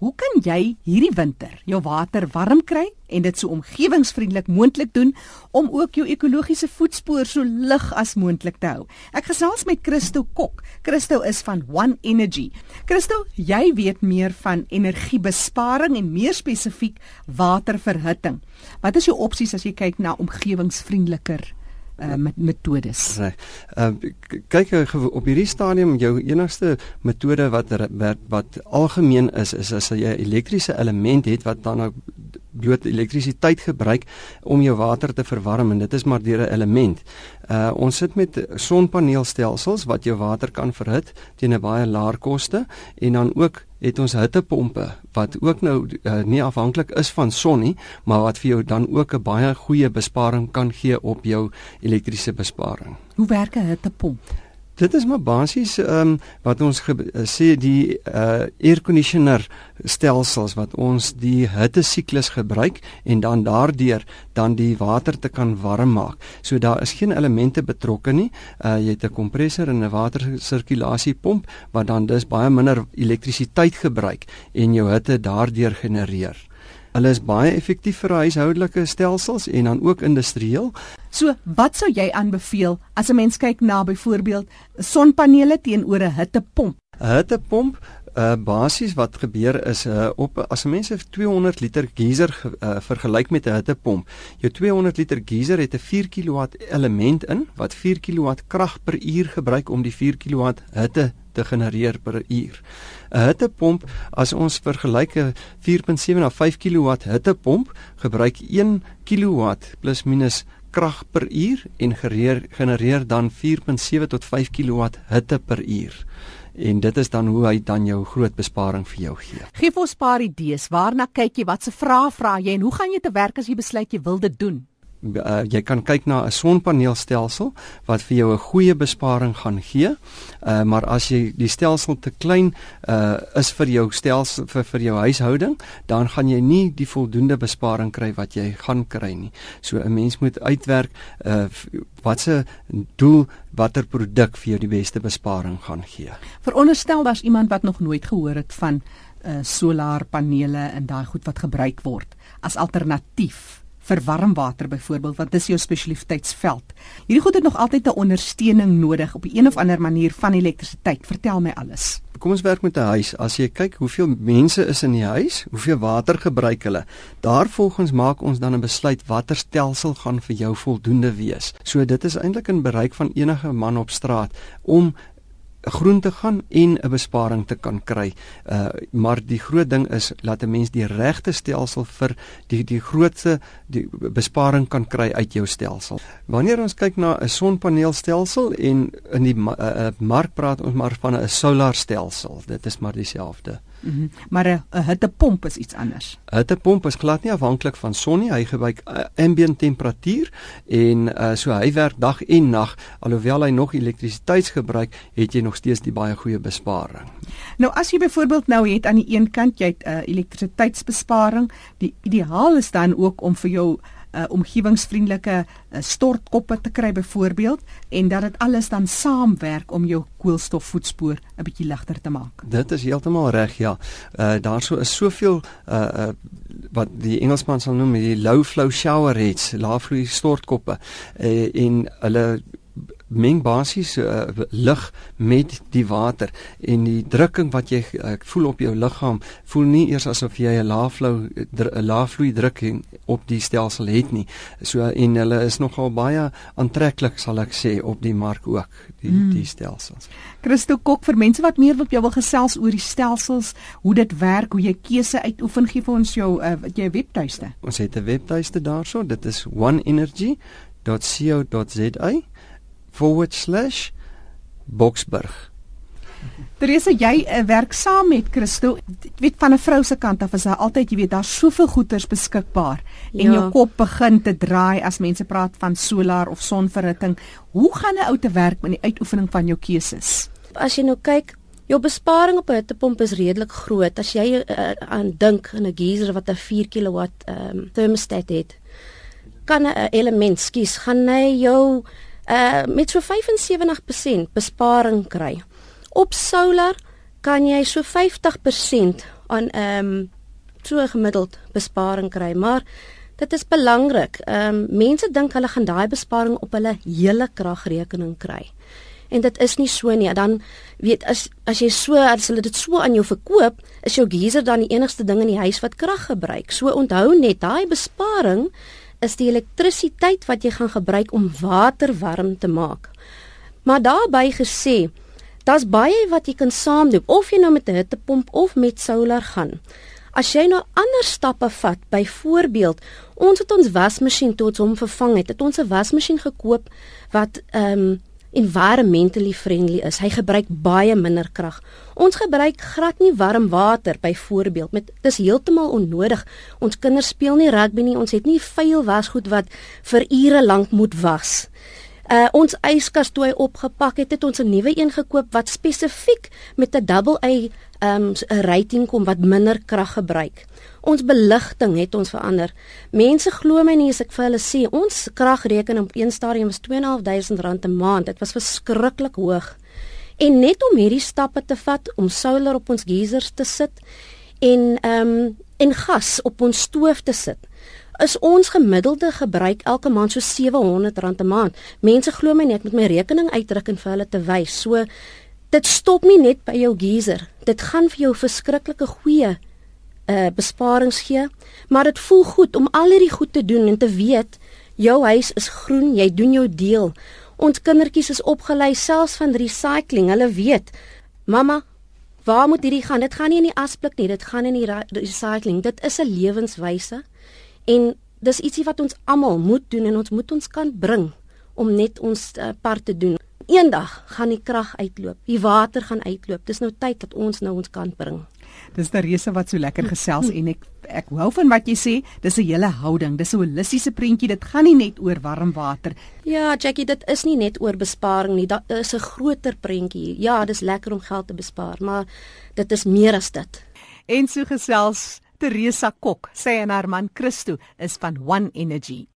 Hoe kan jy hierdie winter jou water warm kry en dit so omgewingsvriendelik moontlik doen om ook jou ekologiese voetspoor so lig as moontlik te hou? Ek gesels met Christo Kok. Christo is van One Energy. Christo, jy weet meer van energiebesparing en meer spesifiek waterverhitting. Wat is jou opsies as jy kyk na omgewingsvriendeliker uh, met metodes. Reg. Ehm uh, kyk op hierdie stadium jou enigste metode wat wat, wat algemeen is is as jy 'n elektriese element het wat dan nou bloot elektrisiteit gebruik om jou water te verwarm en dit is maar deur 'n element. Uh ons sit met sonpaneelstelsels wat jou water kan verhit teen 'n baie laer koste en dan ook het ons hittepompe wat ook nou uh, nie afhanklik is van son nie, maar wat vir jou dan ook 'n baie goeie besparing kan gee op jou elektriese besparing. Hoe werk 'n hittepomp? Dit is maar basies ehm um, wat ons eh, sê die uh air conditioner stelsels wat ons die hitte siklus gebruik en dan daardeur dan die water te kan warm maak. So daar is geen elemente betrokke nie. Uh jy het 'n kompressor en 'n watersirkulasiepomp wat dan dus baie minder elektrisiteit gebruik en jou hitte daardeur genereer. Hulle is baie effektief vir huishoudelike stelsels en dan ook industrieel. So, wat sou jy aanbeveel as 'n mens kyk na byvoorbeeld sonpanele teenoor 'n hittepomp? 'n Hittepomp Uh basies wat gebeur is uh op as 'n mens 'n 200 liter geyser uh, vergelyk met 'n hittepomp. Jou 200 liter geyser het 'n 4 kW element in wat 4 kW krag per uur gebruik om die 4 kW hitte te genereer per uur. 'n Hittepomp, as ons vergelyk 'n 4.7 na 5 kW hittepomp, gebruik 1 kW plus minus krag per uur en genereer, genereer dan 4.7 tot 5 kW hitte per uur. En dit is dan hoe hy dan jou groot besparing vir jou gee. Geef ons 'n paar idees. Waarna kyk jy? Watse vrae vra jy en hoe gaan jy te werk as jy besluit jy wil dit doen? Uh, jy kan kyk na 'n sonpaneelstelsel wat vir jou 'n goeie besparing gaan gee. Uh, maar as jy die stelsel te klein uh, is vir jou stelsel vir vir jou huishouding, dan gaan jy nie die voldoende besparing kry wat jy gaan kry nie. So 'n mens moet uitwerk uh, watse doel watter produk vir jou die beste besparing gaan gee. Veronderstel daar's iemand wat nog nooit gehoor het van uh, solarpanele en daai goed wat gebruik word as alternatief vir warmwater byvoorbeeld want dis jou spesialiteitsveld. Hierdie goed het nog altyd 'n ondersteuning nodig op 'n een of ander manier van elektrisiteit. Vertel my alles. Kom ons werk met 'n huis. As jy kyk hoeveel mense is in die huis, hoeveel water gebruik hulle, daarvolgens maak ons dan 'n besluit watter stelsel gaan vir jou voldoende wees. So dit is eintlik in bereik van enige man op straat om groen te gaan en 'n besparing te kan kry. Uh maar die groot ding is laat 'n mens die regte stelsel vir die die grootste die besparing kan kry uit jou stelsel. Wanneer ons kyk na 'n sonpaneelstelsel en in die uh, uh, mark praat ons maar van 'n solar stelsel. Dit is maar dieselfde. Mm -hmm. Maar 'n hittepomp is iets anders. 'n Hittepomp is glad nie afhanklik van son nie. Hy gebruik uh, ambient temperatuur en uh, so hy werk dag en nag alhoewel hy nog elektrisiteit gebruik, het jy nog steeds die baie goeie besparing. Nou as jy byvoorbeeld nou het aan die een kant jy het 'n uh, elektrisiteitsbesparing, die ideaal is dan ook om vir jou uh, omgewingsvriendelike uh, stortkoppe te kry byvoorbeeld en dat dit alles dan saamwerk om jou koolstofvoetspoor 'n bietjie ligter te maak. Dit is heeltemal reg, ja. Uh daarso is soveel uh uh wat die Engelsman sal noem die low flow shower heads, laafvloei stortkoppe uh, en hulle meng basies uh, lig met die water en die drukking wat jy ek voel op jou liggaam voel nie eers asof jy 'n laafvloei 'n laafvloei drukking op die stelsel het nie. So en hulle is nogal baie aantreklik sal ek sê op die mark ook die mm. die stelsels. Christo Kok vir mense wat meer wil wil gesels oor die stelsels, hoe dit werk, hoe jy keuse uitoefen gee vir ons jou uh, jy webtuiste. Ons het 'n webtuiste daarso, dit is oneenergy.co.za forward slash Boksburg. Teresa, jy uh, werk saam met Christo. Ek weet van 'n vrou se kant af is daar altyd, jy weet, daar's soveel goeders beskikbaar en ja. jou kop begin te draai as mense praat van solar of sonverhitting. Hoe gaan 'n ou te werk met die uitoefening van jou keuses? As jy nou kyk, jou besparing op 'n hittepomp is redelik groot. As jy uh, aan dink aan 'n geyser wat 'n 4 kW um, thermostat het, kan 'n element skies gaan hy jou uh met so 75% besparing kry. Op solar kan jy so 50% aan ehm um, so gemiddeld besparing kry, maar dit is belangrik. Ehm um, mense dink hulle gaan daai besparing op hulle hele kragrekening kry. En dit is nie so nie. Dan weet as as jy so as hulle dit so aan jou verkoop, is jou geyser dan die enigste ding in die huis wat krag gebruik. So onthou net daai besparing is die elektrisiteit wat jy gaan gebruik om water warm te maak. Maar daarbey gesê, daar's baie wat jy kan saamdoen of jy nou met 'n hittepomp of met solar gaan. As jy nou ander stappe vat, byvoorbeeld, ons het ons wasmasjien tot hom vervang het, het ons 'n wasmasjien gekoop wat ehm um, environmentally friendly is. Hy gebruik baie minder krag. Ons gebruik glad nie warm water byvoorbeeld met dis heeltemal onnodig. Ons kinders speel nie rugby nie. Ons het nie vuil wasgoed wat vir ure lank moet was. Uh ons yskas toe hy opgepak het, het ons 'n nuwe een gekoop wat spesifiek met 'n double A um 'n rating kom wat minder krag gebruik. Ons beligting het ons verander. Mense glo my nie as ek vir hulle sê ons kragrekening op een stadium was R2.500 'n maand. Dit was verskriklik hoog. En net om hierdie stappe te vat om solar op ons geysers te sit en um en gas op ons stoof te sit is ons gemiddelde gebruik elke maand so R700 'n maand. Mense glo my nie, ek moet my rekening uitdruk en vir hulle te wys. So dit stop nie net by jou geyser. Dit gaan vir jou verskriklike goeie uh besparings gee, maar dit voel goed om al hierdie goed te doen en te weet jou huis is groen, jy doen jou deel. Ons kindertjies is opgelei selfs van recycling. Hulle weet, mamma, waar moet hierdie gaan? Dit gaan nie in die asblik nie, dit gaan in die recycling. Dit is 'n lewenswyse. En dis ietsie wat ons almal moet doen en ons moet ons kan bring om net ons uh, part te doen. Eendag gaan die krag uitloop. Die water gaan uitloop. Dis nou tyd dat ons nou ons kant bring. Dis Teresa wat so lekker gesels en ek ek hou van wat jy sê. Dis 'n hele houding. Dis 'n holistiese prentjie. Dit gaan nie net oor warm water. Ja, Jackie, dit is nie net oor besparing nie. Daar is 'n groter prentjie. Ja, dis lekker om geld te bespaar, maar dit is meer as dit. En so gesels Teresa Kok, sy en haar man Christo is van One Energy.